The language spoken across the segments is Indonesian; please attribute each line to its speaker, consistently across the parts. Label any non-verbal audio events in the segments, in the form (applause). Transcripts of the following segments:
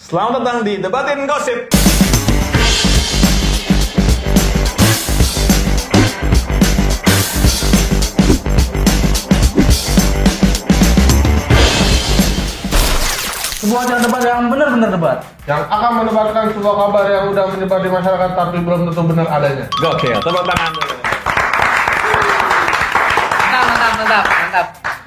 Speaker 1: Selamat datang di Debatin Gosip.
Speaker 2: Sebuah acara debat yang benar-benar debat.
Speaker 3: yang akan mendebatkan sebuah kabar yang udah menyebar di masyarakat tapi belum tentu benar adanya.
Speaker 1: Gokil, tepuk tangan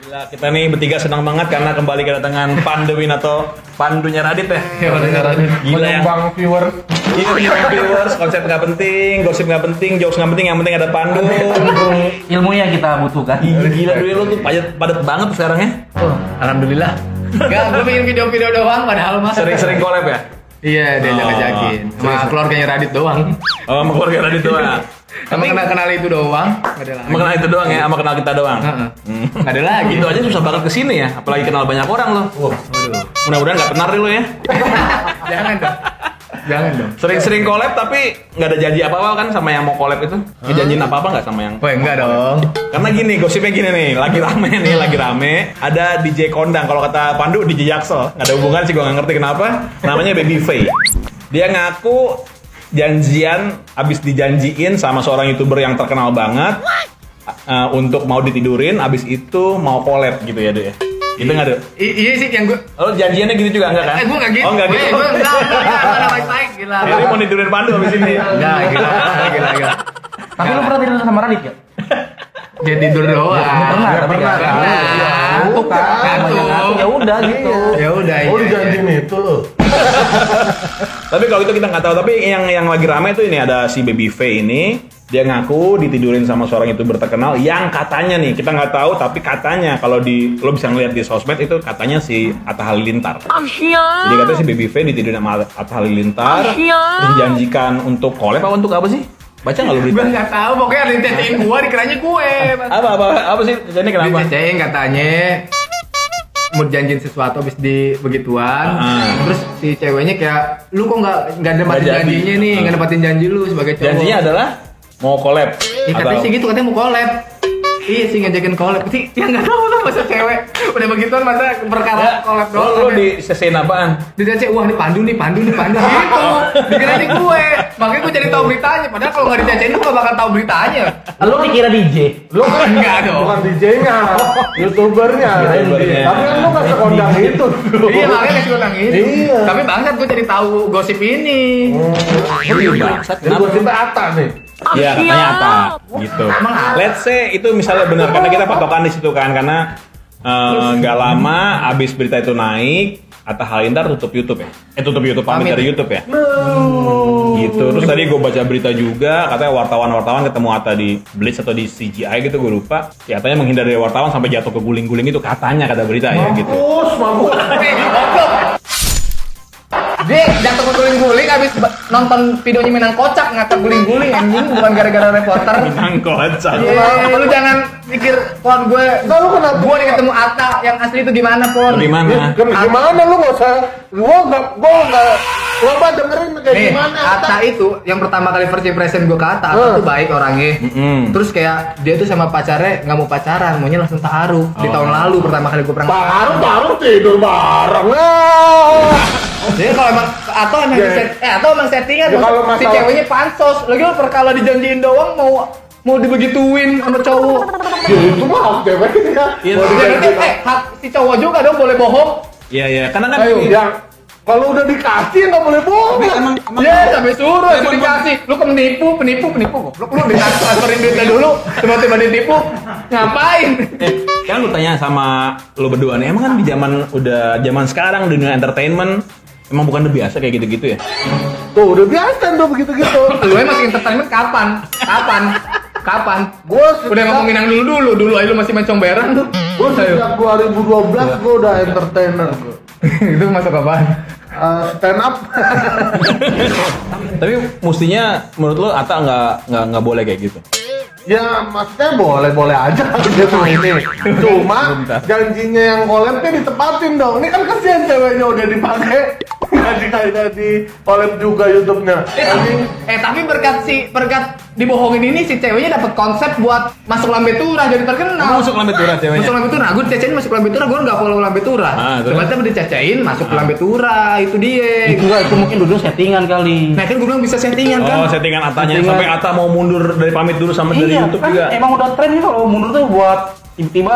Speaker 1: Gila, kita nih bertiga senang banget karena kembali kedatangan Pandu Winato, Pandunya Radit ya.
Speaker 3: Ya pada caranya
Speaker 1: Gila ya.
Speaker 3: menyumbang viewer.
Speaker 1: Ini punya viewers, konsep nggak penting, gosip nggak penting, jokes nggak penting, yang penting ada Pandu. (laughs)
Speaker 2: Ilmu yang kita butuhkan.
Speaker 1: Gila, gila dulu lu tuh padat, padat banget tuh sekarang ya.
Speaker 4: Oh, alhamdulillah. Enggak, gue bikin video-video doang padahal mah.
Speaker 1: Sering-sering collab ya.
Speaker 4: Iya, dia
Speaker 1: Oh.
Speaker 4: ajak-ajakin. Sama keluarganya Radit doang.
Speaker 1: Oh, sama keluarga Radit doang. (laughs)
Speaker 4: Sama kenal-kenal itu doang. Nggak ada lagi.
Speaker 1: Kenal itu doang ya, sama kenal kita doang.
Speaker 4: Heeh.
Speaker 1: Hmm.
Speaker 4: Nggak ada lagi.
Speaker 1: Itu aja susah banget ke sini ya, apalagi kenal banyak orang loh.
Speaker 4: Waduh.
Speaker 1: Mudah-mudahan nggak benar deh lo ya. (laughs)
Speaker 4: Jangan dong. Jangan dong.
Speaker 1: Sering-sering collab tapi nggak ada janji apa-apa kan sama yang mau collab itu? Ngejanjiin apa-apa nggak sama yang?
Speaker 4: Wah, enggak dong.
Speaker 1: Karena gini, gosipnya gini nih, lagi rame nih, lagi rame. Ada DJ kondang, kalau kata Pandu DJ Jaksel. Nggak ada hubungan sih, gue nggak ngerti kenapa. Namanya Baby Faye. Dia ngaku janjian, abis dijanjiin sama seorang youtuber yang terkenal banget. uh, untuk mau ditidurin, abis itu mau collab gitu ya, dia. Gitu nggak?
Speaker 4: I- iya sih yang gue
Speaker 1: Oh, janjiannya gitu juga enggak kan?
Speaker 4: Eh, gue nggak gitu.
Speaker 1: Oh, enggak gitu.
Speaker 4: Gue enggak, enggak, enggak, enggak, (laughs) baik-baik, gila.
Speaker 1: Jadi mau tidurin Pandu abis ini.
Speaker 4: Enggak, gila, gila, gila.
Speaker 2: Tapi lu pernah tidur sama Radit ya?
Speaker 4: Dia tidur doang.
Speaker 2: pernah,
Speaker 3: ya
Speaker 2: tapi
Speaker 3: pernah.
Speaker 2: nggak
Speaker 4: Pernah.
Speaker 2: ngantuk kan. Ya udah gitu.
Speaker 4: Ya udah,
Speaker 3: Oh
Speaker 4: iya,
Speaker 3: dijanjiin itu loh.
Speaker 1: Tapi kalau itu kita nggak tahu. Tapi yang yang lagi rame tuh ini ada si Baby Faye ini. Dia ngaku ditidurin sama seorang youtuber terkenal yang katanya nih kita nggak tahu tapi katanya kalau di lo bisa ngeliat di sosmed itu katanya si Atta Halilintar. Jadi katanya si Baby Faye ditidurin sama Atta Halilintar. Terus dijanjikan untuk collab apa untuk apa sih? Baca nggak lo
Speaker 4: Gue
Speaker 1: berita?
Speaker 4: nggak tahu, pokoknya ada yang gue, dikiranya gue.
Speaker 1: Apa apa apa sih? Jadi kenapa?
Speaker 4: Dicecein katanya mau janjiin sesuatu habis di begituan
Speaker 1: Ah.
Speaker 4: terus si ceweknya kayak lu kok nggak nggak
Speaker 1: jadi.
Speaker 4: janjinya nih nggak nempatin janji lu sebagai cowok
Speaker 1: Janjinya adalah mau collab.
Speaker 4: Iya katanya sih gitu katanya mau collab iya sih ngajakin collab sih yang nggak tahu tuh masa cewek udah begituan masa perkara
Speaker 1: Ya,
Speaker 4: collab
Speaker 1: lo,
Speaker 4: doang
Speaker 1: lo di sesein apaan?
Speaker 4: di cek wah nih pandu nih pandu nih pandu gitu dikiranya gue makanya gue jadi tahu beritanya padahal kalau nggak dicacein gue gak bakal tahu beritanya
Speaker 2: Lu dikira DJ.
Speaker 3: Lu kan
Speaker 4: Enggak dong.
Speaker 3: bukan DJ-nya, youtubernya.
Speaker 1: Youtubernya.
Speaker 3: Tapi kan lu nggak sekondang itu.
Speaker 4: iya makanya kasih utang ini
Speaker 3: Iya.
Speaker 4: tapi bangsat gue jadi tahu gosip ini
Speaker 1: Bangsat,
Speaker 3: Ini gue cinta Ata nih.
Speaker 1: Iya katanya apa gitu. Let's say itu misalnya benar karena kita patokan di situ kan karena eh, nggak lama abis berita itu naik Atta Halilintar tutup YouTube ya? Eh tutup YouTube pamit
Speaker 4: Pamit.
Speaker 1: dari YouTube ya? Gitu. Terus tadi gue baca berita juga katanya wartawan-wartawan ketemu Atta di Blitz atau di CGI gitu gue lupa. Ya katanya menghindar dari wartawan sampai jatuh ke guling-guling itu katanya kata berita ya gitu.
Speaker 3: Mampus, mampus.
Speaker 4: Dia jatuh guling-guling abis nonton videonya Minang Kocak ngakak guling-guling anjing bukan gara-gara reporter
Speaker 1: Minang kocak.
Speaker 4: Iya, lu jangan pikir pon gue
Speaker 3: Enggak, lu kenapa?
Speaker 4: gue nih ketemu Atta yang asli itu gimana pon
Speaker 1: Gimana?
Speaker 3: Gim- Gimana lu nggak usah, gua nggak, gua nggak, gua apa dengerin kayak
Speaker 4: Nih,
Speaker 3: gimana?
Speaker 4: Atta itu yang pertama kali first impression gue ke Atta, Atta
Speaker 3: Hmm.
Speaker 4: tuh baik orangnya.
Speaker 1: Mm-mm.
Speaker 4: Terus kayak dia tuh sama pacarnya nggak mau pacaran, maunya langsung taruh di
Speaker 1: Oh.
Speaker 4: tahun lalu pertama kali gue pernah.
Speaker 3: Baru baru tidur bareng. Ah.
Speaker 4: Jadi kalau emang atau emang
Speaker 3: Ya.
Speaker 4: set, eh atau emang settingan
Speaker 3: Ya,
Speaker 4: si ceweknya pansos. Lagi lu perkala dijanjiin doang mau mau dibegituin sama cowok.
Speaker 3: Ya itu mah hak ceweknya.
Speaker 1: Iya,
Speaker 3: Mau
Speaker 1: tapi-
Speaker 4: Ya, berarti,
Speaker 3: dijanjiin
Speaker 4: eh, hak si cowok juga dong boleh bohong.
Speaker 1: Iya iya karena kan
Speaker 3: Ayo, yang kalau udah dikasih nggak boleh bohong.
Speaker 1: Tapi emang- emang-
Speaker 4: Ya, sampai suruh itu
Speaker 1: Emang-
Speaker 4: dikasih. Lu ke menipu, penipu, penipu. Goblok lu ditransferin duitnya dulu, tiba-tiba ditipu. Ngapain?
Speaker 1: Eh, kan lu tanya sama lu berdua nih, emang kan di zaman udah zaman sekarang dunia entertainment emang bukan udah biasa kayak gitu-gitu ya?
Speaker 3: Tuh udah biasa tuh begitu-gitu.
Speaker 4: Lu emang masih entertainment kapan? Kapan? Kapan?
Speaker 3: Gua
Speaker 4: Udah ngomongin yang dulu dulu, dulu aja lu masih main comberan tuh.
Speaker 3: Gue sejak 2012 gue udah entertainer gua. (laughs)
Speaker 4: itu masuk apaan?
Speaker 3: Eh, stand up. (laughs)
Speaker 1: Tapi mestinya menurut lu Ata nggak nggak nggak boleh kayak gitu.
Speaker 3: ya maksudnya boleh-boleh aja (laughs) gitu ini. Cuma janjinya yang collabnya ditepatin dong. Ini kan kasihan ceweknya udah dipakai (laughs) nggak di jadi collab juga YouTube-nya.
Speaker 4: Eh, tapi- eh tapi berkat si berkat dibohongin ini si ceweknya dapat konsep buat masuk lambe turah jadi terkenal.
Speaker 1: Emang masuk lambe turah ceweknya?
Speaker 4: Masuk lambe turah. Gue dicacain masuk lambe turah, gue nggak follow lambe turah.
Speaker 1: Ah?
Speaker 4: Ternyata dicacain masuk ke lambe turah, itu dia.
Speaker 2: Itu enggak, itu mungkin dulu settingan kali.
Speaker 4: Nah kan gue bilang bisa settingan kan.
Speaker 1: Oh, settingan Atanya
Speaker 2: Settingan.
Speaker 1: sampai Ata mau mundur dari pamit dulu sama dari
Speaker 2: iya,
Speaker 1: YouTube
Speaker 2: kan
Speaker 1: juga.
Speaker 2: emang udah tren nih kalau mundur tuh buat tiba-tiba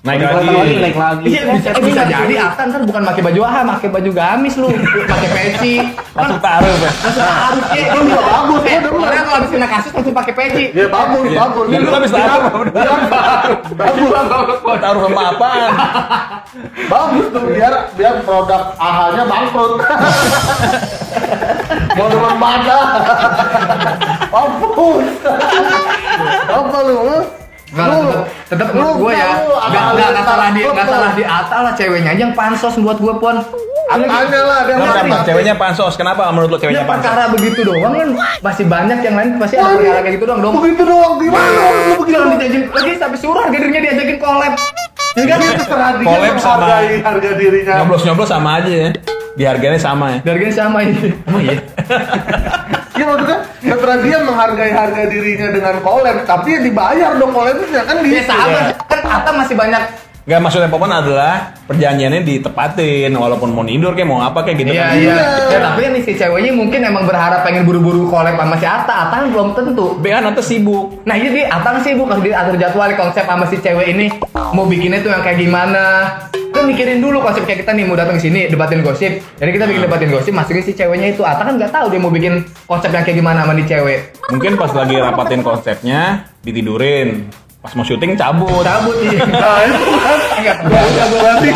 Speaker 1: Naik
Speaker 2: kelihatan
Speaker 1: lagi.
Speaker 2: naik lagi.
Speaker 4: Iya bisa,
Speaker 2: settingan
Speaker 4: bisa jadi Atan kan bukan pakai baju AHA, pakai baju gamis lu, pakai peci.
Speaker 1: Langsung taruh.
Speaker 4: Langsung harus ya.
Speaker 3: Itu juga bagus,
Speaker 4: Eh,
Speaker 3: gua demen.
Speaker 4: Orang kalau habis kena kasus langsung pakai peci.
Speaker 3: Ya bagus,
Speaker 1: Iya.
Speaker 3: bagus.
Speaker 1: Lu dulu habis taruh.
Speaker 3: Bagus.
Speaker 1: Taruh sama apaan?
Speaker 3: Bagus tuh biar biar produk AHA-nya bangkrut. Mau teman mana? Mampus. Apa lu? Lu?
Speaker 4: Enggak,
Speaker 3: lu
Speaker 4: menurut gue ya,
Speaker 3: lu
Speaker 4: nggak
Speaker 3: ada-
Speaker 4: nggak nggak salah di
Speaker 3: ada-
Speaker 4: nggak salah di Ata lah ceweknya aja yang pansos buat gue pon.
Speaker 3: Tanya lah dia
Speaker 1: Kenapa,
Speaker 3: ngerti.
Speaker 1: Ceweknya pansos. Kenapa menurut lo
Speaker 4: Ya
Speaker 1: ceweknya pansos?
Speaker 4: perkara begitu doang kan masih banyak yang lain pasti ada perkara kayak gitu doang dong.
Speaker 3: Begitu doang gimana? Lu begitu
Speaker 4: dijajakin lagi sampai suruh harga dirinya diajakin collab. Ya kan?
Speaker 3: Dia terserah dia
Speaker 1: Collab sama-
Speaker 3: menghargai harga dirinya.
Speaker 1: Nyoblos-nyoblos sama aja ya. Di harganya sama ya.
Speaker 4: Harganya sama ini. Emang iya. (laughs)
Speaker 3: Iya maksudnya terserah dia menghargai harga dirinya dengan collab, tapi ya dibayar dong collabnya kan
Speaker 4: Ya
Speaker 3: gitu.
Speaker 4: sama kan Ata masih banyak
Speaker 1: Gak maksudnya Popon adalah perjanjiannya ditepatin walaupun mau tidur kayak mau apa kayak gitu
Speaker 4: Iya
Speaker 1: kan.
Speaker 4: iya. Ya tapi kan si ceweknya mungkin emang berharap pengen buru-buru collab sama si Ata. Ata kan belum tentu.
Speaker 1: Be kan atau sibuk.
Speaker 4: Nah iya dia Ata kan sibuk harus diatur jadwal konsep sama si cewek ini mau bikinnya tuh yang kayak gimana. Kan mikirin dulu konsep kayak kita nih mau datang ke sini debatin gosip. Jadi kita bikin debatin gosip masukin si ceweknya itu. Ata kan nggak tahu dia mau bikin konsep yang kayak gimana sama di cewek.
Speaker 1: Mungkin pas lagi rapatin konsepnya ditidurin. Pas mau syuting cabut.
Speaker 4: Cabut iya. (laughs) Enggak.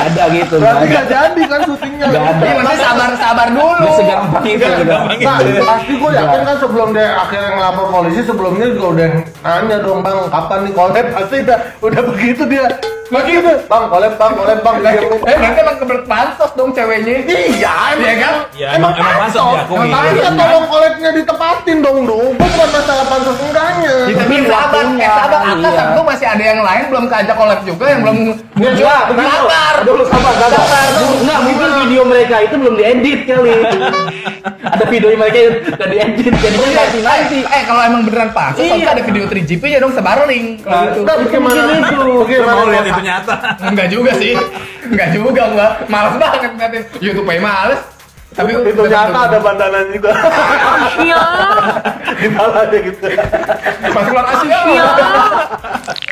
Speaker 2: ada gitu.
Speaker 3: berarti
Speaker 2: nggak ada.
Speaker 3: gak jadi kan syutingnya.
Speaker 2: Nggak ada.
Speaker 4: Iya maksudnya sabar sabar dulu.
Speaker 2: Nggak segampang itu.
Speaker 1: Nggak
Speaker 2: udah.
Speaker 3: pasti gue yakin kan sebelum dia akhirnya ngelapor polisi sebelumnya juga udah nanya dong bang kapan nih collab pasti udah udah begitu dia begitu bang collab bang collab bang
Speaker 4: Eh berarti emang kebelet pansos dong ceweknya.
Speaker 3: iya emang
Speaker 4: Iya kan?
Speaker 1: Ya emang emang pansos diakui.
Speaker 3: tapi kan tolong collabnya ditepatin dong dong bukan masalah pansos enggaknya
Speaker 4: Ya, tapi sabar, eh sabar, Ata
Speaker 2: iya.
Speaker 4: sama gue masih ada yang lain belum keajak collab juga yang belum.
Speaker 2: Enggak, begitu.
Speaker 4: Sabar.
Speaker 2: Dulu sabar, sabar. Enggak, mungkin video mereka itu belum diedit kali. (laughs) ada video mereka yang udah diedit, jadinya nanti nanti.
Speaker 4: Eh kalau emang beneran pansos,
Speaker 2: Iya.
Speaker 4: ada video 3GP ya dong sebar link. Kalau gitu.
Speaker 3: Nah, bagaimana
Speaker 2: mungkin itu. (laughs)
Speaker 3: Bagaimana
Speaker 1: mau lihat itu nyata.
Speaker 4: Enggak juga sih. Enggak juga gua. Males banget ngeliatin YouTube males. Tapi
Speaker 3: itu nyata ada bandanan juga
Speaker 2: Iya. (laughs)
Speaker 3: gimana aja gitu
Speaker 4: pas keluar Asia.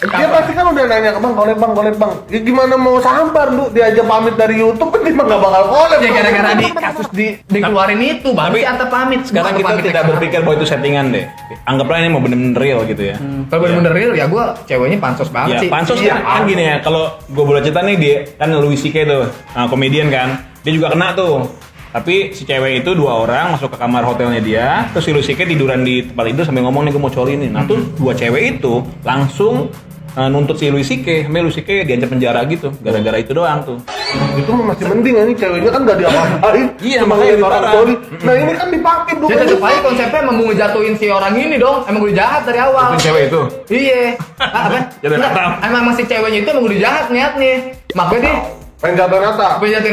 Speaker 3: dia pasti kan udah nanya bang collab bang collab bang ya, gimana mau sabar lu dia aja pamit dari YouTube kan dia mah gak bakal collab
Speaker 4: Ya gara-gara di kasus di dikeluarin itu, baru
Speaker 1: Tapi
Speaker 4: si Anta pamit.
Speaker 1: Sekarang kita tidak berpikir bahwa itu settingan deh. Anggaplah ini mau bener-bener real gitu ya.
Speaker 4: Kalau bener-bener real ya gua ceweknya pansos banget
Speaker 1: Ya,
Speaker 4: sih.
Speaker 1: pansos
Speaker 3: Iya,
Speaker 1: kan, kan gini ya, kalau gue boleh cerita nih dia kan Louis CK tuh, nah, komedian kan, dia juga kena tuh. Tapi si cewek itu dua orang masuk ke kamar hotelnya dia, terus si CK tiduran di tempat itu sambil ngomong nih gue mau coli nih. Nah tuh dua cewek itu langsung uh, nuntut si Louis CK, sampai Louis CK diancam penjara gitu, gara-gara itu doang tuh.
Speaker 3: itu masih mending ini ceweknya kan gak diapa-apain
Speaker 1: Iya,
Speaker 3: Cuma
Speaker 1: makanya
Speaker 3: ngeliat orang coli. nah ini kan dipakai dulu
Speaker 4: Dia tetep aja konsepnya emang mau ngejatuhin si orang ini dong. Emang udah jahat dari awal.
Speaker 1: Itu cewek itu.
Speaker 4: Iya. Ah, (laughs) apa?
Speaker 1: Jadi haram.
Speaker 4: emang masih ceweknya itu emang udah jahat niatnya. Makanya dia
Speaker 3: main jatuh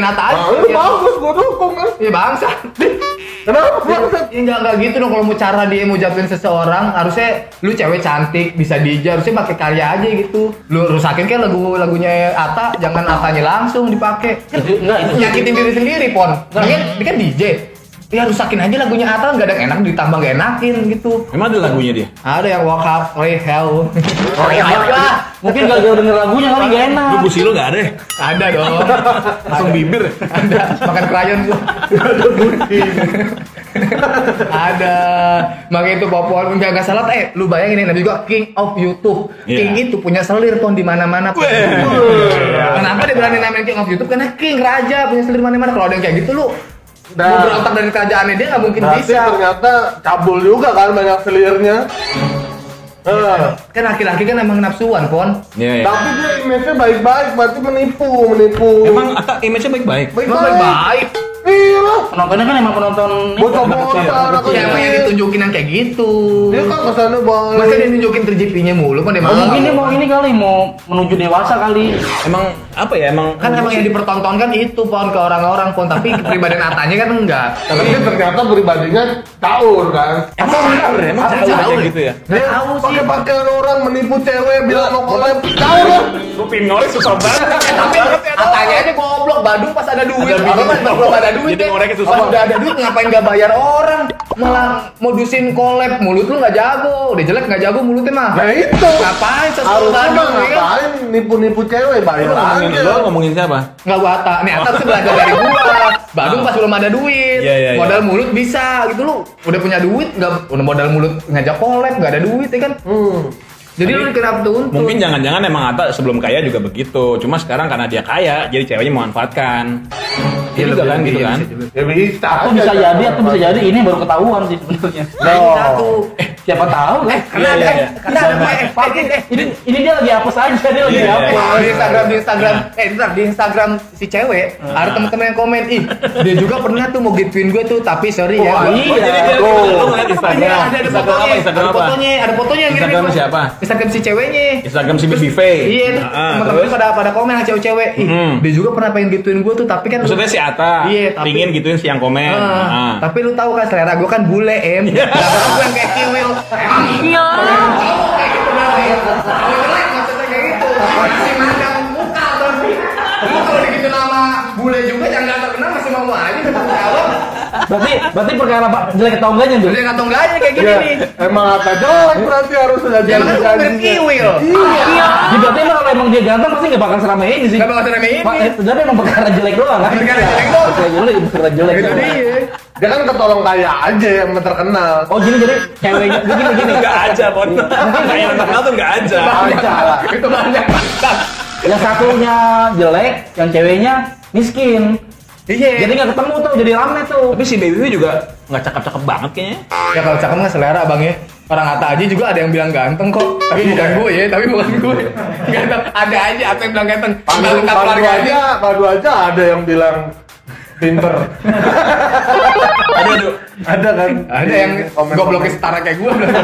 Speaker 3: nata
Speaker 4: aja.
Speaker 3: nah itu bagus gua dukung kan
Speaker 4: Iya bangsa. (laughs)
Speaker 3: kenapa bangsat
Speaker 4: Ya enggak enggak gitu dong kalau mau cara dia mau jatuhin seseorang harusnya lu cewek cantik bisa dija harusnya pakai karya aja gitu. Lu rusakin kan lagu lagunya Ata jangan Atanya langsung dipakai.
Speaker 2: Enggak itu.
Speaker 4: nyakitin diri sendiri pon. Dia kan, dia kan DJ. Ya rusakin aja lagunya Ata nggak ada yang enak ditambah gak enakin gitu.
Speaker 1: Emang ada lagunya dia?
Speaker 4: Ada yang walk up, play hell.
Speaker 2: Oh, iya, iya. Mungkin gak jauh denger lagunya kali gak enak.
Speaker 1: Lu busi lu gak ada? ya?
Speaker 4: Ada dong.
Speaker 1: Langsung bibir.
Speaker 4: Ada makan krayon gua. ada makanya itu nggak nggak salah eh lu bayangin ini juga king of YouTube
Speaker 1: Iya.
Speaker 4: king itu punya selir pon di mana mana kenapa dia berani namain king of YouTube karena king raja punya selir mana mana kalau ada yang kayak gitu lu
Speaker 3: Nah.
Speaker 4: mau berontak dari kerajaannya dia nggak mungkin bisa
Speaker 3: ternyata cabul juga kan banyak selirnya Eh,
Speaker 4: kan laki-laki kan emang nafsuan pon
Speaker 1: Iya, iya.
Speaker 3: tapi dia image-nya baik-baik berarti menipu menipu
Speaker 1: Emang Ata image-nya baik-baik?
Speaker 4: baik-baik
Speaker 3: iya lah
Speaker 2: penontonnya kan emang penonton
Speaker 3: Bocah-bocah
Speaker 4: Ya emang yang ditunjukin yang kayak gitu.
Speaker 3: Dia kan ke sana
Speaker 4: Masa
Speaker 3: balik.
Speaker 4: dia nunjukin 3GP-nya mulu kan dia
Speaker 2: Oh,
Speaker 4: mau.
Speaker 2: mungkin dia mau ini kali mau menuju dewasa kali.
Speaker 1: Emang apa ya emang
Speaker 4: kan emang yang dipertontonkan itu pon ke orang-orang pon tapi kepribadian Atanya kan enggak.
Speaker 3: Tapi dia ternyata pribadinya caur kan.
Speaker 1: emang benar emang
Speaker 4: Apa
Speaker 1: jauh
Speaker 4: jauh
Speaker 1: aja
Speaker 4: ya?
Speaker 1: gitu ya.
Speaker 3: Dia pakai pakaian orang menipu cewek bilang mau collab. Caur lah.
Speaker 1: Lu pinol susah banget. (laughs)
Speaker 4: Tapi Atanya aja goblok Badung pas ada duit.
Speaker 1: Ada
Speaker 4: Apa pas belum ada duit
Speaker 1: Jadi
Speaker 4: ya.
Speaker 1: ngorek susah.
Speaker 4: Pas udah ada duit ngapain gak bayar orang? Malah modusin collab mulut lu nggak jago. Udah jelek nggak jago mulutnya mah.
Speaker 3: Nah itu.
Speaker 4: Ngapain sesuatu ya kan?
Speaker 3: ngapain nipu-nipu cewek bayar Aja.
Speaker 1: lu ngomongin siapa?
Speaker 4: Nggak gua Ata. Nih Ata tuh belajar dari gua. Badung pas belum ada duit.
Speaker 1: Iya, iya, iya.
Speaker 4: Modal mulut bisa gitu lu. Udah punya duit nggak udah modal mulut ngajak collab nggak ada duit ya kan?
Speaker 3: Hmm.
Speaker 4: Jadi lu kenapa tuntut?
Speaker 1: Mungkin jangan-jangan emang Atta sebelum kaya juga begitu. Cuma sekarang karena dia kaya, jadi ceweknya memanfaatkan. Iya juga kan gitu kan.
Speaker 3: Ya bisa.
Speaker 2: Atau
Speaker 3: aja
Speaker 2: bisa
Speaker 3: kan.
Speaker 2: jadi, atau bisa jadi ini baru ketahuan sih sebenarnya.
Speaker 3: Oh.
Speaker 4: Satu.
Speaker 2: Eh, siapa tahu kan?
Speaker 4: Karena
Speaker 1: Iya,
Speaker 4: ada, karena ada eh, eh, eh, eh,
Speaker 2: Ini ini dia lagi hapus aja, dia lagi hapus.
Speaker 4: di Instagram di Instagram eh bentar, di Instagram si cewek ada teman-teman yang komen ih dia juga pernah tuh mau gituin gue tuh tapi sorry ya gua-
Speaker 2: iya.
Speaker 1: Oh, Instagram.
Speaker 4: Iya, ada ada
Speaker 1: Instagram
Speaker 4: fotonya,
Speaker 1: apa? Instagram
Speaker 4: ada
Speaker 1: apa?
Speaker 4: fotonya, ada fotonya yang
Speaker 1: Instagram siapa?
Speaker 4: Instagram si ceweknya.
Speaker 1: Instagram si V.
Speaker 4: Iya,
Speaker 1: Ah,
Speaker 4: teman-teman pada pada komen yang cewek-cewek. Ih,
Speaker 1: Hmm.
Speaker 4: dia juga pernah pengen gituin gue tuh, tapi kan
Speaker 1: Maksudnya si Atta
Speaker 4: Iya,
Speaker 1: pingin gituin si yang komen.
Speaker 4: Ah,
Speaker 1: Ah.
Speaker 4: tapi lu tahu kan selera gue kan bule em.
Speaker 1: Iya.
Speaker 4: Gue yang kayak kiwil. Iya. Gitu maksudnya kayak gitu. Masih mandang muka tapi. Lu kalau digitu nama bule juga yang nggak terkenal masih mau aja udah jawab.
Speaker 2: Berarti berarti perkara Pak jelek atau enggaknya tuh?
Speaker 4: Dia nggak enggaknya kayak gini
Speaker 3: Ya,
Speaker 4: nih.
Speaker 3: emang apa jelek berarti harus sudah
Speaker 4: Ya kan gue mirip kiwil.
Speaker 2: Iya. Jadi berarti emang kalau emang dia ganteng pasti nggak bakal seramai ini sih.
Speaker 4: Nggak bakal seramai ini.
Speaker 2: Pak, eh, Tapi emang perkara jelek doang kan?
Speaker 4: Perkara jelek doang.
Speaker 2: Perkara jelek, perkara jelek.
Speaker 4: Itu dia.
Speaker 3: Dia kan ketolong kaya aja yang terkenal.
Speaker 2: Oh gini jadi ceweknya gini gini.
Speaker 1: Enggak aja, Pon. Kayak yang terkenal tuh enggak aja.
Speaker 4: Itu banyak.
Speaker 2: Yang satunya jelek, yang ceweknya miskin.
Speaker 4: Iya.
Speaker 2: Jadi nggak ketemu tuh, jadi rame tuh.
Speaker 1: Tapi si Baby juga nggak cakep-cakep banget kayaknya.
Speaker 4: Ya kalau cakep nggak selera bang ya. Orang Atta aja juga ada yang bilang ganteng kok. Tapi bukan gue ya, tapi bukan gue. Ganteng. Ada aja Atta yang bilang ganteng.
Speaker 3: Padu
Speaker 4: keluarga aja.
Speaker 3: padu aja ada yang bilang pinter.
Speaker 1: Aduh, aduh.
Speaker 3: ada kan?
Speaker 4: Ada yang gobloknya setara kayak gue bilang.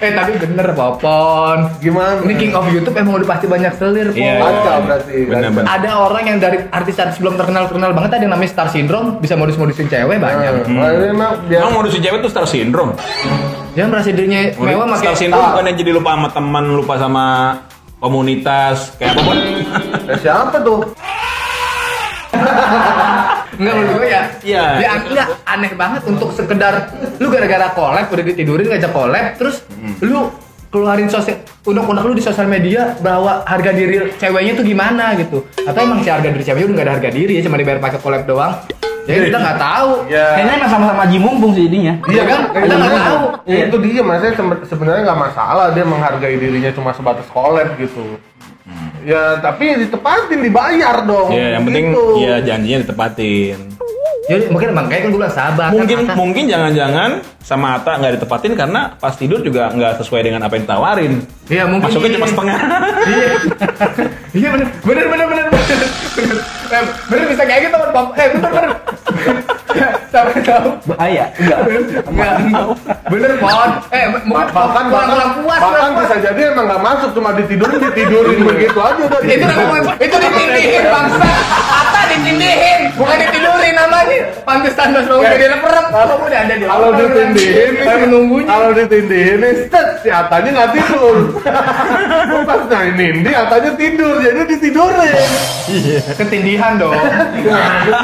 Speaker 4: Eh tapi bener Popon.
Speaker 3: Gimana?
Speaker 4: Ini king of YouTube emang udah pasti banyak selir Pon.
Speaker 1: Iya,
Speaker 3: Kacau berarti.
Speaker 1: Bener-bener.
Speaker 4: Ada orang yang dari artis-artis belum terkenal-terkenal banget ada yang namanya star syndrome bisa modus-modusin cewek banyak.
Speaker 3: Mah biar
Speaker 1: Emang modus si cewek tuh star syndrome.
Speaker 4: Dia merasa dirinya mewah
Speaker 1: Star
Speaker 4: makin
Speaker 1: syndrome bukan yang jadi lupa sama teman, lupa sama komunitas, kayak apa pun.
Speaker 3: Eh, siapa tuh? (laughs)
Speaker 4: Enggak menurut gue ya.
Speaker 1: Iya.
Speaker 4: Ya enggak aneh banget untuk sekedar lu gara-gara collab udah ditidurin ngajak collab terus lu keluarin sosial unek-unek lu di sosial media bahwa harga diri ceweknya tuh gimana gitu atau emang si harga diri ceweknya udah gak ada harga diri ya cuma dibayar pakai collab doang jadi kita nggak tahu
Speaker 3: Ya.
Speaker 2: Kayaknya emang sama-sama Haji Mumpung sih jadinya.
Speaker 4: Iya kan? Kita
Speaker 3: Iya,
Speaker 4: nggak
Speaker 3: iya.
Speaker 4: tahu.
Speaker 3: Ya, itu dia, maksudnya sebe- sebenarnya nggak masalah dia menghargai dirinya cuma sebatas collab gitu. Ya, tapi ditepatin dibayar dong.
Speaker 1: Ya, yang penting
Speaker 3: Gitu.
Speaker 1: ya janjinya ditepatin.
Speaker 4: jadi mungkin emang kayak kan gue bilang sabar
Speaker 1: Mungkin
Speaker 4: kan,
Speaker 1: mungkin jangan-jangan sama Ata nggak ditepatin karena pas tidur juga nggak sesuai dengan apa yang ditawarin.
Speaker 4: iya mungkin
Speaker 1: Masuknya
Speaker 4: iya.
Speaker 1: cuma setengah.
Speaker 4: iya (laughs) iya bener bener bener bener bener (laughs) bener bener bisa kayak gitu Bang. eh bener bener
Speaker 2: Bahaya. Enggak.
Speaker 4: Enggak. Bener, Pon. Eh, mungkin
Speaker 3: bahkan bahkan,
Speaker 4: puas.
Speaker 3: bahkan bisa jadi emang nggak masuk cuma ditidurin ditidurin begitu aja udah
Speaker 4: itu namanya itu ditindihin bangsa. Ditindihin, bukan ditidurin namanya. Pantesan bos mau jadi leperem. Kamu udah ada di
Speaker 3: kalau ditindihin
Speaker 4: saya menunggunya.
Speaker 3: kalau ditindihin set si Atanya nggak tidur (laughs) pas nah ini dia Atanya tidur jadi ditidurin
Speaker 4: Ketindihan dong.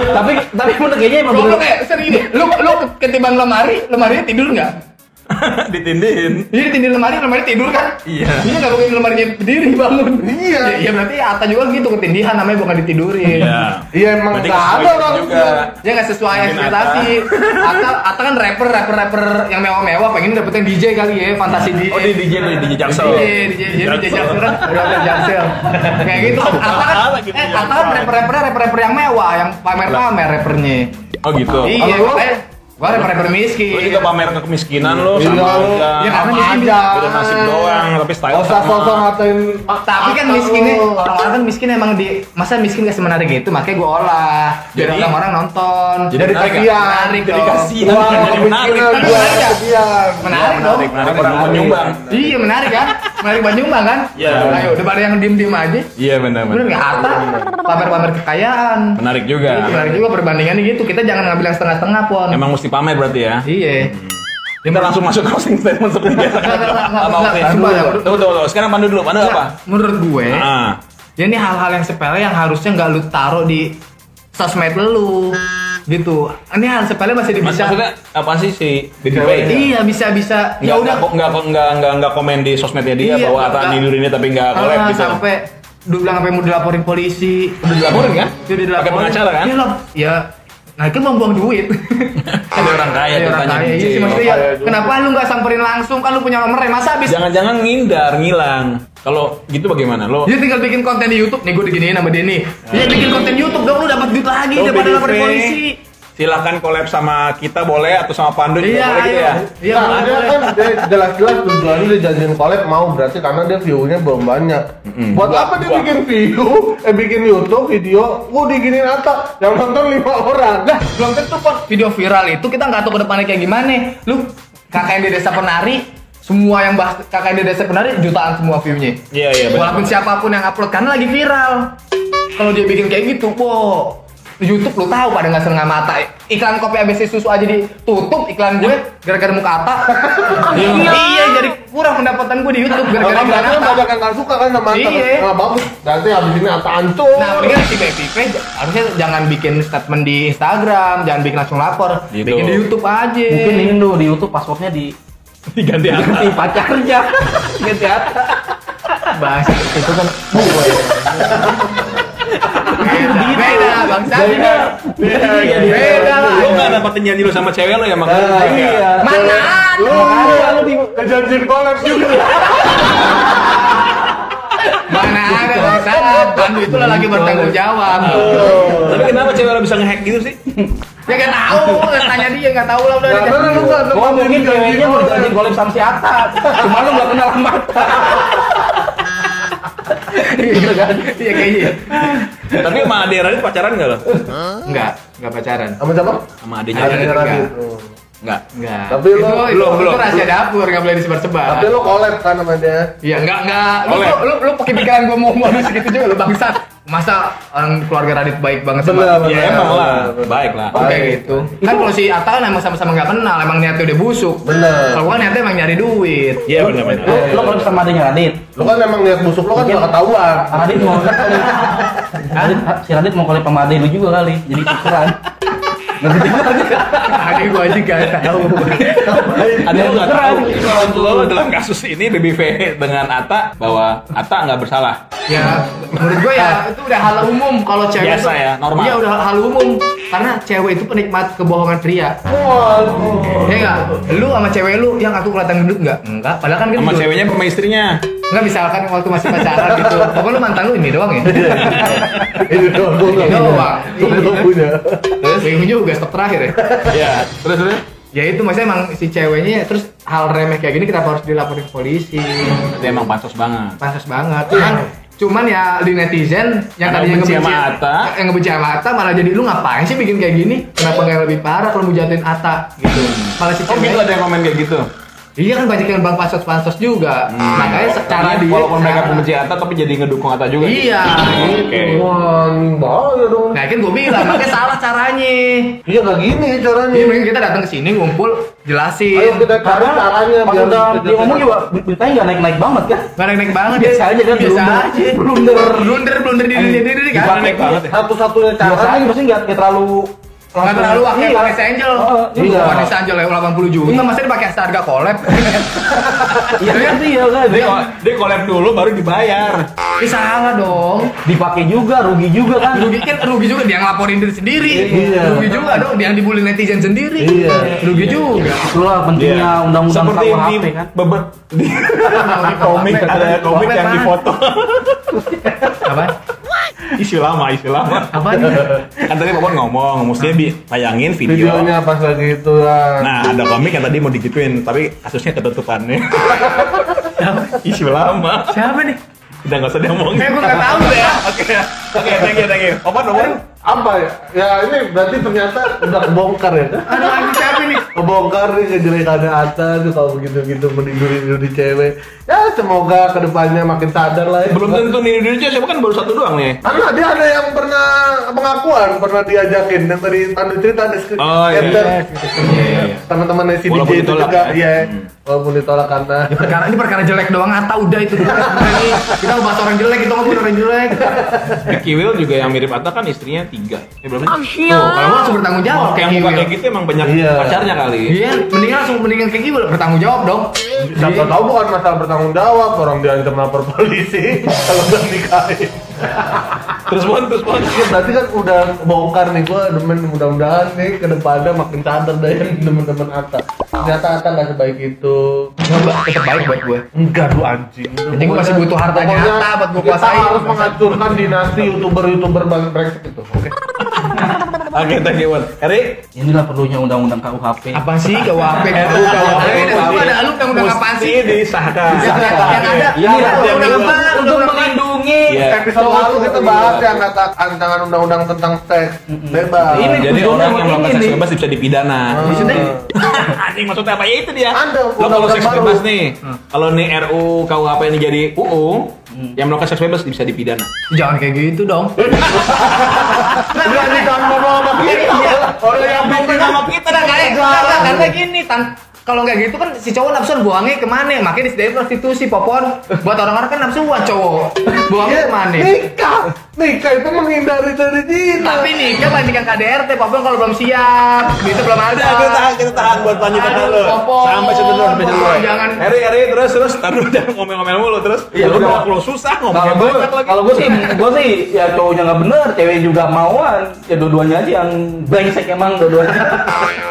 Speaker 2: tapi tapi bener kayaknya emang bener.
Speaker 4: eh, serius. Lu lu ketiban lemari, lemarinya tidur nggak? (laughs)
Speaker 1: Ditindihin.
Speaker 4: Iya ditindir lemari, lemari tidur kan?
Speaker 1: Iya.
Speaker 4: Iya nggak mungkin lemarinya berdiri bangun.
Speaker 3: Iya.
Speaker 4: Ya, ya berarti Ata juga gitu ketindihan namanya bukan ditidurin.
Speaker 1: Iya.
Speaker 3: iya emang nggak
Speaker 1: nggak
Speaker 3: ada orang
Speaker 1: juga.
Speaker 4: Dia nggak sesuai ekspektasi. Ata, Ata kan rapper, rapper, rapper yang mewah-mewah. Pengen dapetin DJ kali ya, fantasi DJ.
Speaker 1: Oh di DJ tuh DJ Jaksel.
Speaker 4: DJ, DJ, DJ, Jaksel kan udah ada Jaksel. Kayak gitu. Ata kan,
Speaker 1: gitu
Speaker 4: eh? Ata kan rapper-rapper, rapper-rapper yang mewah, yang pamer-pamer rappernya.
Speaker 1: Oh gitu.
Speaker 4: Iya, Gua rapper-rapper miskin.
Speaker 1: Lu juga pamer ke kemiskinan lu
Speaker 3: Iya,
Speaker 1: sama
Speaker 3: lu.
Speaker 1: aja.
Speaker 4: Ya, karena
Speaker 3: Sama
Speaker 4: miskin
Speaker 3: aja.
Speaker 1: Beda nasib doang, tapi style
Speaker 3: Gak usah
Speaker 1: sama.
Speaker 3: sosok ngatain
Speaker 4: Tapi kan miskinnya, orang-orang kan miskin emang di masa miskin gak semenarik gitu, makanya gue olah biar
Speaker 1: Jadi-
Speaker 4: orang-orang nonton.
Speaker 1: Jadi
Speaker 3: kasihan.
Speaker 4: menarik
Speaker 1: Jadi kasihan. Jadi menarik.
Speaker 3: gua
Speaker 4: Menarik. Menarik dong.
Speaker 1: Menarik, menarik, orang penyumbang.
Speaker 4: Iya menarik kan? Menarik nyumbang kan?
Speaker 1: Iya.
Speaker 4: Ayo, daripada yang diem-diem aja.
Speaker 1: Iya benar
Speaker 4: Bener nggak Hatta pamer-pamer kekayaan.
Speaker 1: Menarik juga.
Speaker 4: Itu menarik juga perbandingannya gitu. Kita jangan ngambil yang setengah-setengah pon.
Speaker 1: Emang mesti pamer berarti ya.
Speaker 4: Iya.
Speaker 1: Kita langsung masuk closing statement seperti biasa.
Speaker 4: Ya.
Speaker 1: Tunggu, tunggu, tunggu. Sekarang Pandu dulu. Pandu apa?
Speaker 4: Menurut gue,
Speaker 1: Ah.
Speaker 4: ya ini hal-hal yang sepele yang harusnya nggak lu taruh di sosmed lu gitu. Ini hal sepele masih
Speaker 1: Mas,
Speaker 4: bisa.
Speaker 1: maksudnya apa sih si. Bay?
Speaker 4: Iya bisa bisa. Ya udah.
Speaker 1: nggak, nggak, nggak, nggak, nggak komen di sosmednya dia
Speaker 4: Iya,
Speaker 1: bahwa
Speaker 4: nggak-
Speaker 1: Ata nidurinnya tapi nggak
Speaker 4: Ah,
Speaker 1: gitu.
Speaker 4: Sampai dulu bilang sampai mau dilaporin polisi.
Speaker 1: Udah dilaporin kan?
Speaker 4: Dia dilaporin.
Speaker 1: Pakai pengacara kan?
Speaker 4: Iya. Ya. Nah itu buang duit.
Speaker 1: Ada (laughs) orang kaya
Speaker 4: Iya, orang kaya. Iya sih maksudnya ya,
Speaker 3: juga.
Speaker 4: kenapa lu nggak samperin langsung kan lu punya nomornya masa habis
Speaker 1: Jangan-jangan ngindar, ngilang. Kalau gitu bagaimana? Lo
Speaker 4: dia tinggal bikin konten di YouTube nih gue diginiin sama dia nih dia bikin konten YouTube dong lu dapat duit lagi daripada
Speaker 1: BDV,
Speaker 4: laporin polisi
Speaker 1: Silakan collab sama kita boleh atau sama Pandu juga
Speaker 4: iya
Speaker 1: boleh gitu
Speaker 4: ayo
Speaker 1: ya.
Speaker 4: iya
Speaker 3: Nah,
Speaker 4: boleh,
Speaker 3: dia
Speaker 4: boleh.
Speaker 3: kan dia jelas-jelas tujuannya dia janjiin collab mau berarti karena dia view-nya belum banyak. Buat
Speaker 1: Gua-
Speaker 3: apa dia
Speaker 1: gua-
Speaker 3: bikin view, eh bikin YouTube video, gua diginin Atta yang nonton lima orang.
Speaker 4: Lah, belum tentu pon video viral itu kita nggak tahu ke depannya kayak gimana. Lu kakak di desa penari, semua yang bahas kakak di desa penari jutaan semua view-nya.
Speaker 1: Iya, iya, benar.
Speaker 4: Walaupun siapa pun yang upload karena lagi viral. Kalau dia bikin kayak gitu, wow. YouTube lu tahu pada nggak setengah mata iklan kopi ABC susu aja ditutup iklan gue gara-gara muka Ata iya jadi kurang pendapatan gue di YouTube gara-gara iklan
Speaker 3: berarti kan
Speaker 4: Ata
Speaker 3: banyak yang nggak suka kan sama.
Speaker 4: Iya.
Speaker 3: Nah, bagus. Berarti habis ini Atta ancur.
Speaker 4: Nah, mendingan si PPP j- harusnya jangan bikin statement di Instagram, jangan bikin langsung lapor,
Speaker 1: Gitu.
Speaker 4: bikin di YouTube aja.
Speaker 2: Mungkin ini tuh di YouTube passwordnya di
Speaker 1: Diganti apa?
Speaker 2: ganti pacarnya. Ganti Atta.
Speaker 4: bahas itu kan beda, bangsa.
Speaker 2: Jadinya
Speaker 4: Beda,
Speaker 2: Iya,
Speaker 4: beda lah.
Speaker 1: Lo nggak dapetin janji lu sama cewek lo ya makanya.
Speaker 2: Nah, iya.
Speaker 4: Mana
Speaker 3: Lu
Speaker 2: lu di
Speaker 3: kejanjian collab juga.
Speaker 4: Mana ada bangsa? Pandu itu lagi bertanggung jawab.
Speaker 1: Tapi kenapa cewek lo bisa ngehack gitu sih?
Speaker 4: Ya nggak tahu, tanya dia nggak tahu lah udah.
Speaker 3: Nah, karena lu nggak
Speaker 2: Gua mungkin ceweknya mau dijanjiin collab sama si Atta. Cuma lu gak kenal sama Atta.
Speaker 4: Gitu kan? Iya kayaknya.
Speaker 1: Tapi sama Ade Radit pacaran nggak lo?
Speaker 4: Enggak, enggak pacaran.
Speaker 3: Sama siapa?
Speaker 1: Sama adenya
Speaker 3: Ada
Speaker 1: Radit?
Speaker 3: Oh.
Speaker 1: Nggak.
Speaker 4: Enggak.
Speaker 3: Tapi
Speaker 4: itu,
Speaker 3: lu-
Speaker 4: itu,
Speaker 1: belum,
Speaker 4: itu
Speaker 1: belum.
Speaker 4: rahasia dapur, nggak boleh disebar-sebar.
Speaker 3: Tapi lu collab kan sama dia.
Speaker 4: Iya enggak enggak. Lu, lu, lu pakai pikiran gua mau ngomong segitu juga lu bangsat. Masa orang keluarga Radit baik banget sama
Speaker 3: bener.
Speaker 1: Ya emang lah, baik lah.
Speaker 4: Kayak gitu. Kan kalau si Atta kan emang sama-sama nggak kenal, emang niatnya udah busuk.
Speaker 3: Bener.
Speaker 4: Kalau gua niatnya emang nyari duit.
Speaker 1: Iya benar-benar.
Speaker 2: Lu collab sama adanya Radit.
Speaker 3: Lu kan emang niat busuk lu kan
Speaker 2: Mungkin-
Speaker 3: gak ketahuan.
Speaker 2: Radit mau (laughs) Radit, si Radit mau collab sama lu juga kali. Jadi (laughs) tukeran.
Speaker 4: Ada gua aja gak tahu.
Speaker 1: Ada yang nggak tahu kalau dalam kasus ini BBV dengan Ata bahwa Ata nggak bersalah.
Speaker 4: Ya, menurut gua ya itu udah hal umum kalau cewek
Speaker 1: Biasa
Speaker 4: itu-
Speaker 1: ya, normal.
Speaker 4: Iya udah hal umum karena cewek itu penikmat kebohongan pria.
Speaker 3: Waduh.
Speaker 4: Ya enggak? Lu sama cewek lu yang aku kelihatan gendut enggak? Enggak, padahal kan
Speaker 1: Sama
Speaker 4: gendut.
Speaker 1: ceweknya sama istrinya.
Speaker 4: Enggak misalkan waktu masih pacaran gitu. (laughs) Pokoknya lu mantan lu ini doang ya.
Speaker 3: Ini (laughs) doang
Speaker 4: Ini doang.
Speaker 3: Gua nggak punya.
Speaker 4: Terus yang juga stop terakhir ya.
Speaker 1: Iya. Terus terus.
Speaker 4: Ya itu maksudnya emang si ceweknya terus hal remeh kayak gini kenapa harus dilaporin ke polisi?
Speaker 1: Berarti emang pansos banget.
Speaker 4: Pantas banget. Cuman cuman ya di netizen yang
Speaker 1: Yang
Speaker 4: tadinya
Speaker 1: benci
Speaker 4: ngebenci
Speaker 1: sama Atta.
Speaker 4: yang ngebenci sama Atta malah jadi lu ngapain sih bikin kayak gini? Kenapa nggak lebih parah kalau mau jatuhin Atta gitu? Malah si
Speaker 1: Oh gitu
Speaker 4: cewek
Speaker 1: ada yang komen kayak gitu.
Speaker 4: Iya kan banyak yang bang pansos-pansos juga. Makanya secara
Speaker 1: Jadi,
Speaker 4: dia
Speaker 1: walaupun mereka membenci Ata tapi jadi ngedukung Ata juga.
Speaker 4: Iya,
Speaker 1: Oke.
Speaker 3: Wah, ini bahaya dong.
Speaker 4: Nah kan gue bilang, makanya (laughs) salah caranya.
Speaker 3: Iya nggak gini caranya.
Speaker 4: mending kita datang ke sini ngumpul, jelasin.
Speaker 3: Ayo kita cari caranya
Speaker 2: Pas
Speaker 3: biar
Speaker 2: udah dia ngomong juga beritanya nggak naik-naik banget kan?
Speaker 4: Gak naik-naik banget
Speaker 2: Biasa aja kan,
Speaker 4: Biasa aja
Speaker 2: Blunder.
Speaker 4: Blunder, blunder diri diri diri kan
Speaker 1: naik banget ya.
Speaker 3: satu-satunya
Speaker 2: Biasa
Speaker 3: cara
Speaker 2: aja pasti nggak nggak terlalu
Speaker 4: Nggak terlalu pakai
Speaker 2: Iya.
Speaker 4: Vanessa Angel
Speaker 2: Oh, iya.
Speaker 4: Vanessa Angel yang 80 juta Masa (laughs) dia pakai harga collab
Speaker 2: Iya kan iya kan.
Speaker 1: Dia, dia collab dulu baru dibayar.
Speaker 4: Ini salah dong
Speaker 2: Dipakai juga, rugi juga kan.
Speaker 4: Rugi kan rugi juga dia ngelaporin diri sendiri
Speaker 3: Iya.
Speaker 4: Rugi juga dong dia yang dibully netizen sendiri
Speaker 3: Iya.
Speaker 4: Rugi juga
Speaker 2: Itulah pentingnya
Speaker 1: Iya.
Speaker 2: undang-undang
Speaker 1: Seperti
Speaker 2: KUHP
Speaker 1: di
Speaker 2: kan.
Speaker 1: beber di (laughs) komik ada komik yang difoto.
Speaker 4: Apa?
Speaker 1: Isu lama, isu lama.
Speaker 4: Apa nih?
Speaker 1: Kan tadi Popon ngomong, mestinya bi tayangin video.
Speaker 3: Videonya pas lagi itu lah.
Speaker 1: Nah, ada komik yang tadi mau digituin, tapi kasusnya ketutupan nih. isu lama.
Speaker 4: Siapa nih?
Speaker 1: Udah nggak usah diomongin.
Speaker 4: Eh, gua nggak tahu ya.
Speaker 1: Oke, oke, thank you, thank you. Popon, Popon.
Speaker 3: apa ya? Ya ini berarti ternyata udah kebongkar ya?
Speaker 4: Aduh, anjing siapa nih?
Speaker 3: Kebongkar nih kejelekannya Atta tuh kalau begitu-gitu meniduri-niduri cewek. Ya semoga ke depannya makin sadar lah ya.
Speaker 1: Belum tentu nih Indonesia, siapa kan baru satu doang nih.
Speaker 3: Karena dia ada yang pernah pengakuan, pernah diajakin yang tadi Pandu cerita ada skrip
Speaker 1: Oh, iya.
Speaker 3: captain.
Speaker 1: Iya, iya, iya.
Speaker 3: Teman-teman si DJ itu juga,
Speaker 1: ya.
Speaker 3: iya. Walaupun ditolak karena
Speaker 4: Ini perkara ini perkara jelek doang Ata udah itu Ini kita mau bahas orang jelek itu ngomong orang jelek. (laughs)
Speaker 1: Ricky Will juga yang mirip Atta kan istrinya tiga. Eh berapa? sih?
Speaker 4: Tuh, kalau langsung bertanggung jawab
Speaker 1: Oh, yang
Speaker 4: kayak
Speaker 1: muka
Speaker 4: gitu.
Speaker 1: kayak gitu emang banyak
Speaker 3: Iya.
Speaker 1: pacarnya kali.
Speaker 4: Iya, mendingan langsung mendingan kayak gitu bertanggung jawab dong.
Speaker 3: siapa tahu bukan masalah bertanggung jawab, orang diancam lapor polisi (laughs) kalau udah nikahin.
Speaker 1: Terus pun, terus pun.
Speaker 3: Ya, berarti kan udah bongkar nih gua demen mudah-mudahan nih ke depannya makin sadar deh yang teman-teman Atta. Ternyata Atta nggak sebaik itu.
Speaker 4: Enggak, tetap baik buat gue.
Speaker 3: Enggak lu anjing.
Speaker 4: Penting gua masih butuh hartanya Atta buat
Speaker 3: kita
Speaker 4: kuasain.
Speaker 3: harus menghancurkan dinasti youtuber-youtuber bang brengsek itu. Oke. (laughs)
Speaker 1: Oke, thank you, Wan. Eri,
Speaker 2: Inilah perlunya undang-undang KUHP.
Speaker 4: Apa sih KUHP? RUU KUHP. Ini ada lu yang udah apaan sih?
Speaker 1: disahkan.
Speaker 4: Yang yang ada.
Speaker 2: Iya,
Speaker 4: Ini
Speaker 2: yang
Speaker 1: dua.
Speaker 4: apa?
Speaker 2: Untuk melindungi
Speaker 1: Iya.
Speaker 3: Episode lalu kita bahas yang kata rancangan undang-undang tentang seks bebas.
Speaker 2: Ini
Speaker 1: Jadi orang yang
Speaker 2: ini
Speaker 1: melakukan seks bebas bisa dipidana.
Speaker 4: Maksudnya?
Speaker 1: Anjing maksudnya apa? Ya itu dia.
Speaker 3: Ada
Speaker 1: Lo kalau seks
Speaker 3: baru.
Speaker 1: bebas nih, kalau nih RU KUHP ini jadi UU, yang melakukan seks bebas bisa dipidana.
Speaker 4: Jangan kayak gitu dong.
Speaker 3: Berani kamu ngomong sama kita.
Speaker 1: Orang yang bikin sama kita
Speaker 4: Nah, kayak karena gini tan kalau nggak gitu kan si cowok nafsuan buangnya ke mana? Makanya disediain prostitusi popon. Buat orang-orang kan nafsuan cowok. Buangnya ke mana?
Speaker 3: Nikah. Nikah itu menghindari dari zina.
Speaker 4: Tapi nikah bandingkan KDRT, popon kalau belum siap, gitu belum ada.
Speaker 1: Udah, kita tahan, kita tahan buat lanjutan dulu.
Speaker 4: Popon.
Speaker 1: Sampai situ dulu, sampai situ
Speaker 4: jangan.
Speaker 1: Eri, Eri, terus, terus. Taruh jangan ngomel-ngomel mulu, terus.
Speaker 2: Iya,
Speaker 1: lu
Speaker 2: udah.
Speaker 1: udah kalau susah ngomongnya
Speaker 2: gue,
Speaker 1: banyak lagi.
Speaker 2: kalau gue sih, gue sih ya cowoknya nggak bener, cewek juga mauan, ya dua-duanya aja yang brengsek emang dua-duanya.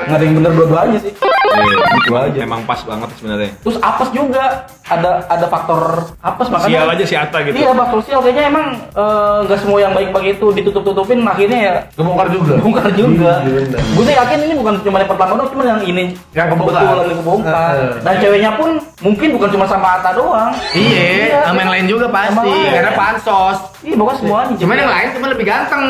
Speaker 2: Nggak ada yang bener dua-duanya sih.
Speaker 1: Iya, gitu aja. Emang pas banget sebenarnya.
Speaker 2: Terus apes juga ada ada faktor apes makanya.
Speaker 1: Sial aja si Atta gitu.
Speaker 2: Iya faktor sial kayaknya emang eh, nggak semua yang baik-baik itu ditutup-tutupin akhirnya ya
Speaker 3: Kebongkar juga.
Speaker 2: bongkar juga.
Speaker 3: Iya.
Speaker 2: Gue sih yakin ini bukan cuma yang pertama doang, cuma yang ini
Speaker 3: Yang kebongkar.
Speaker 2: kebetulan yang kebongkar. Dan ceweknya pun mungkin bukan cuma sama Atta doang.
Speaker 4: Iya, sama yang lain juga pasti. Karena pansos.
Speaker 2: Iya, pokoknya semuanya.
Speaker 4: Cuman yang lain cuma lebih ganteng.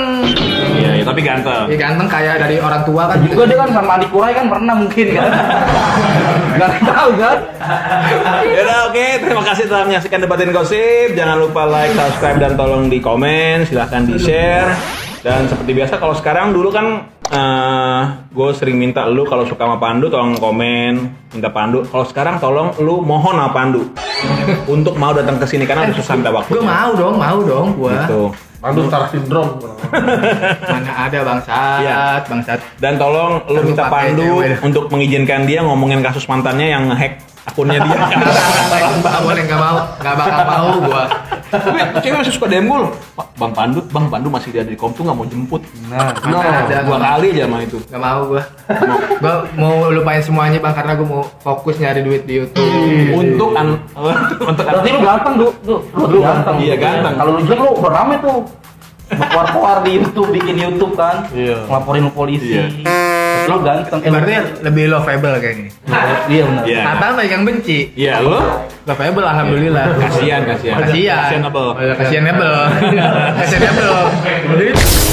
Speaker 1: Iya, iya, tapi ganteng.
Speaker 4: Ya ganteng kayak dari orang tua kan.
Speaker 2: juga dia kan sama adik Kurai kan pernah mungkin kan. (laughs) (laughs) Gak tahu kan.
Speaker 1: Yaudah oke, terima kasih telah menyaksikan debatin gosip. Jangan lupa like, subscribe, dan tolong di komen. Silahkan di share. Dan seperti biasa kalau sekarang dulu kan gue sering minta lu kalau suka sama Pandu tolong komen, minta Pandu. Kalau sekarang tolong lu mohon sama Pandu untuk mau datang ke sini karena udah susah minta waktu.
Speaker 4: Gue mau dong, mau dong gua.
Speaker 1: Gitu.
Speaker 3: Pandu star syndrome.
Speaker 4: Mana ada bangsat,
Speaker 1: Iya.
Speaker 4: bangsat.
Speaker 1: Dan tolong lu minta Pandu
Speaker 4: cewek.
Speaker 1: untuk mengizinkan dia ngomongin kasus mantannya yang hack akunnya dia.
Speaker 4: Enggak boleh, enggak mau, enggak bakal mau gua.
Speaker 1: Tapi cewek masih suka DM gue loh. Pak, Bang Pandu, Bang Pandu masih ada di kom tuh nggak mau jemput.
Speaker 3: Nah,
Speaker 4: Mana ada
Speaker 1: Dua kali aja sama itu.
Speaker 4: Gak mau gua. (laughs) gua mau lupain semuanya bang karena gua mau fokus nyari duit di YouTube.
Speaker 1: Untuk an (laughs) untuk an
Speaker 2: Berarti lu ganteng, Du. Lu ganteng.
Speaker 1: Iya, ganteng.
Speaker 2: Kalau lu jelek lu rame tuh. (laughs) Keluar-keluar di YouTube, bikin YouTube kan.
Speaker 3: Iya.
Speaker 2: Ngelaporin polisi.
Speaker 1: Iya.
Speaker 2: Lu ganteng.
Speaker 4: Ibaratnya lebih lovable kayaknya.
Speaker 2: Iya benar.
Speaker 1: Iya.
Speaker 4: Kata banyak yang benci.
Speaker 1: Iya lo
Speaker 4: Lovable alhamdulillah.
Speaker 1: kasihan kasihan.
Speaker 4: Kasihan.
Speaker 1: Kasihan apa?
Speaker 4: Kasihan Kasihan Kasihan (laughs)